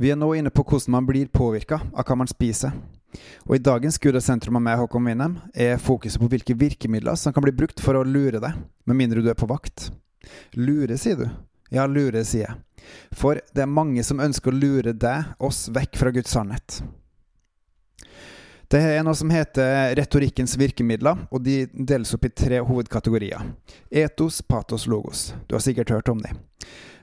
Vi er nå inne på hvordan man blir påvirka av hva man spiser. Og I dagens Gud og sentrum av meg, Håkon Winnem, er fokuset på hvilke virkemidler som kan bli brukt for å lure deg, med mindre du er på vakt. Lure, sier du? Ja, lure, sier jeg. For det er mange som ønsker å lure deg, oss, vekk fra Guds sannhet. Det er noe som heter retorikkens virkemidler, og de deles opp i tre hovedkategorier. Etos, patos, logos. Du har sikkert hørt om dem.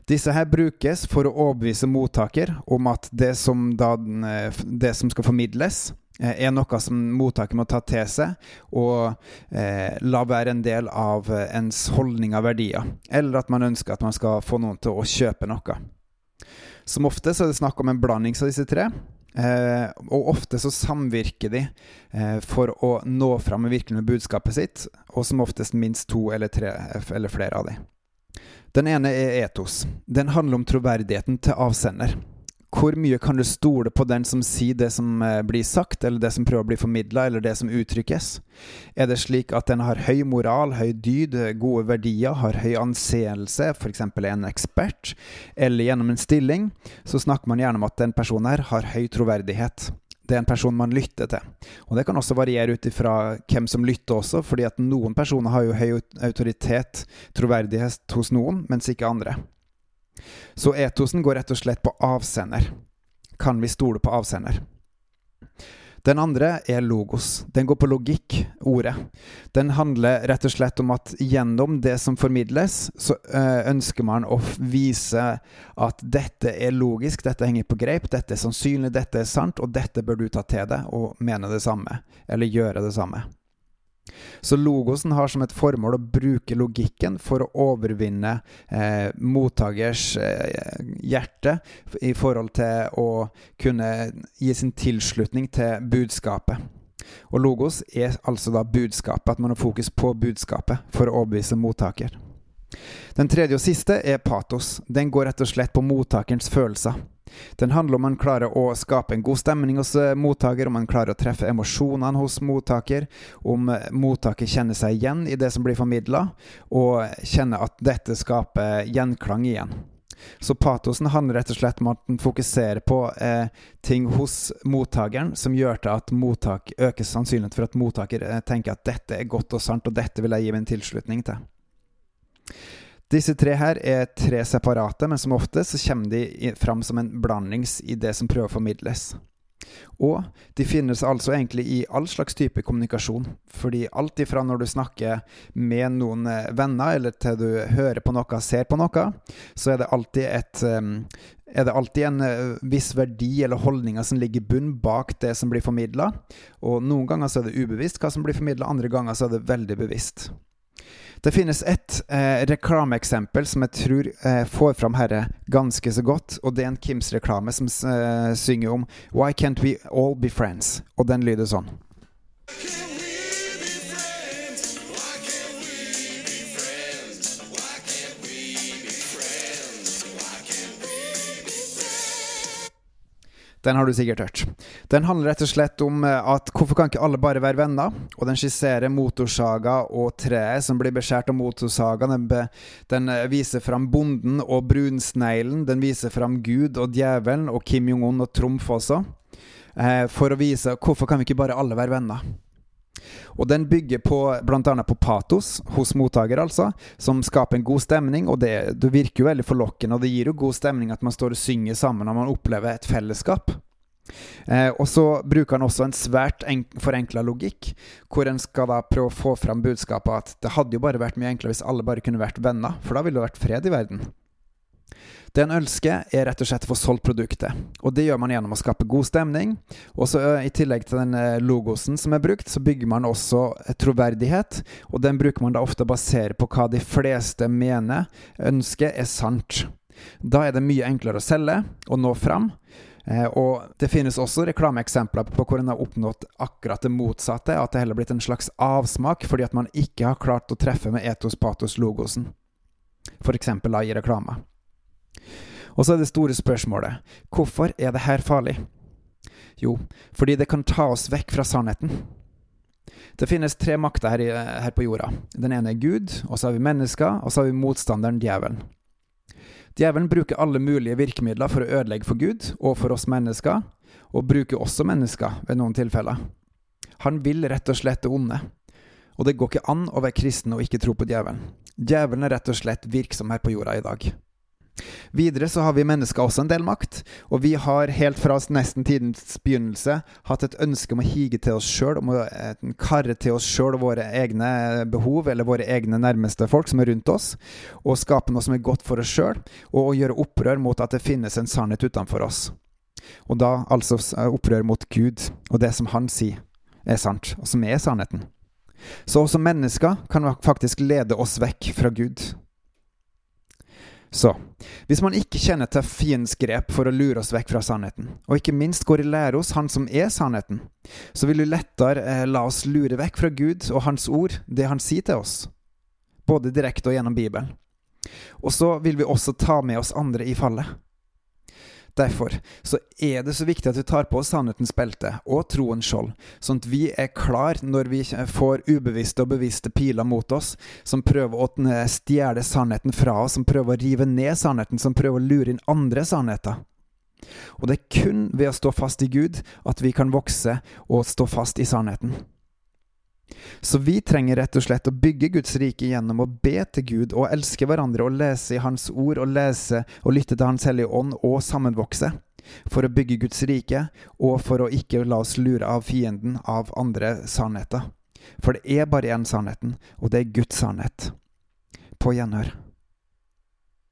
Disse her brukes for å overbevise mottaker om at det som, da, det som skal formidles, eh, er noe som mottaker må ta til seg og eh, la være en del av ens holdning av verdier, eller at man ønsker at man skal få noen til å kjøpe noe. Som ofte så er det snakk om en blanding av disse tre, eh, og ofte så samvirker de eh, for å nå fram med virkelig med budskapet sitt, og som oftest minst to eller tre eller flere av dem. Den ene er etos. Den handler om troverdigheten til avsender. Hvor mye kan du stole på den som sier det som eh, blir sagt, eller det som prøver å bli formidla, eller det som uttrykkes? Er det slik at den har høy moral, høy dyd, gode verdier, har høy anseelse, f.eks. er en ekspert, eller gjennom en stilling, så snakker man gjerne om at den personen her har høy troverdighet det er en person man lytter til. Og Det kan også variere ut ifra hvem som lytter også, fordi at noen personer har jo høy autoritet, troverdighet hos noen, mens ikke andre. Så etosen går rett og slett på avsender. Kan vi stole på avsender? Den andre er logos. Den går på logikk, ordet. Den handler rett og slett om at gjennom det som formidles, så øh, ønsker man å vise at dette er logisk, dette henger på greip, dette er sannsynlig, dette er sant, og dette bør du ta til deg og mene det samme, eller gjøre det samme. Så logosen har som et formål å bruke logikken for å overvinne eh, mottakers eh, hjerte i forhold til å kunne gi sin tilslutning til budskapet. Og logos er altså da budskapet, at man har fokus på budskapet for å overbevise mottaker. Den tredje og siste er patos. Den går rett og slett på mottakerens følelser. Den handler om man klarer å skape en god stemning hos eh, mottaker, om man klarer å treffe emosjonene hos mottaker, om eh, mottaker kjenner seg igjen i det som blir formidla, og kjenner at dette skaper gjenklang igjen. Så patosen handler rett og slett om at den fokuserer på eh, ting hos mottakeren som gjør til at mottak øker sannsynligheten for at mottaker eh, tenker at dette er godt og sant, og dette vil jeg gi min tilslutning til. Disse tre her er tre separate, men som ofte så kommer de fram som en blandings i det som prøver å formidles. Og de finnes altså egentlig i all slags type kommunikasjon. Fordi alt ifra når du snakker med noen eh, venner, eller til du hører på noe, ser på noe, så er det alltid et er det alltid en eh, viss verdi eller holdninger som ligger i bunn bak det som blir formidla. Og noen ganger så er det ubevisst hva som blir formidla, andre ganger så er det veldig bevisst. Det finnes et eh, reklameeksempel som jeg tror eh, får fram herre ganske så godt. Og det er en Kims-reklame som eh, synger om 'Why can't we all be friends?' Og den lyder sånn. Den har du sikkert hørt. Den handler rett og slett om eh, at hvorfor kan ikke alle bare være venner? Og den skisserer motorsaga og treet som blir beskjært av motorsaga. Den, be, den eh, viser fram bonden og brunsneglen. Den viser fram Gud og djevelen og Kim Jong-un og Trumf også. Eh, for å vise hvorfor kan vi ikke bare alle være venner? Og den bygger på bl.a. på patos hos mottaker, altså, som skaper en god stemning. Og det, det, virker jo veldig forlokkende, og det gir jo god stemning at man står og synger sammen når man opplever et fellesskap. Eh, og så bruker han også en svært forenkla logikk, hvor en skal da prøve å få fram budskapet at det hadde jo bare vært mye enklere hvis alle bare kunne vært venner, for da ville det vært fred i verden. Det en ønsker, er rett og slett å få solgt produktet. Og det gjør man gjennom å skape god stemning. Og så I tillegg til den logosen som er brukt, så bygger man også troverdighet. Og den bruker man da ofte å på hva de fleste mener, ønsker, er sant. Da er det mye enklere å selge og nå fram. Eh, og det finnes også reklameeksempler på hvor en har oppnådd akkurat det motsatte, at det heller blitt en slags avsmak fordi at man ikke har klart å treffe med etos patos-logosen. F.eks. i reklame. Og så er det store spørsmålet hvorfor er det her farlig? Jo, fordi det kan ta oss vekk fra sannheten. Det finnes tre makter her, i, her på jorda. Den ene er Gud, og så har vi mennesker, og så har vi motstanderen djevelen. Djevelen bruker alle mulige virkemidler for å ødelegge for Gud og for oss mennesker, og bruker også mennesker ved noen tilfeller. Han vil rett og slett det onde. Og det går ikke an å være kristen og ikke tro på djevelen. Djevelen er rett og slett virksom her på jorda i dag. Videre så har vi mennesker også en del makt, og vi har helt fra nesten tidens begynnelse hatt et ønske om å hige til oss sjøl, om å karre til oss sjøl og våre egne behov, eller våre egne nærmeste folk som er rundt oss, og skape noe som er godt for oss sjøl, og å gjøre opprør mot at det finnes en sannhet utenfor oss. Og da altså opprør mot Gud og det som Han sier er sant, og som er sannheten. Så også mennesker kan faktisk lede oss vekk fra Gud. Så hvis man ikke kjenner til fiendens grep for å lure oss vekk fra sannheten, og ikke minst går i lære hos Han som er sannheten, så vil du lettere eh, la oss lure vekk fra Gud og Hans ord, det Han sier til oss, både direkte og gjennom Bibelen. Og så vil vi også ta med oss andre i fallet. Derfor så er det så viktig at vi tar på oss sannhetens belte og troens skjold, sånn at vi er klar når vi får ubevisste og bevisste piler mot oss, som prøver å stjele sannheten fra oss, som prøver å rive ned sannheten, som prøver å lure inn andre sannheter. Og det er kun ved å stå fast i Gud at vi kan vokse og stå fast i sannheten. Så vi trenger rett og slett å bygge Guds rike gjennom å be til Gud og elske hverandre og lese i Hans ord og lese og lytte til Hans hellige ånd og sammenvokse. For å bygge Guds rike, og for å ikke la oss lure av fienden av andre sannheter. For det er bare én sannheten, og det er Guds sannhet. På gjenhør.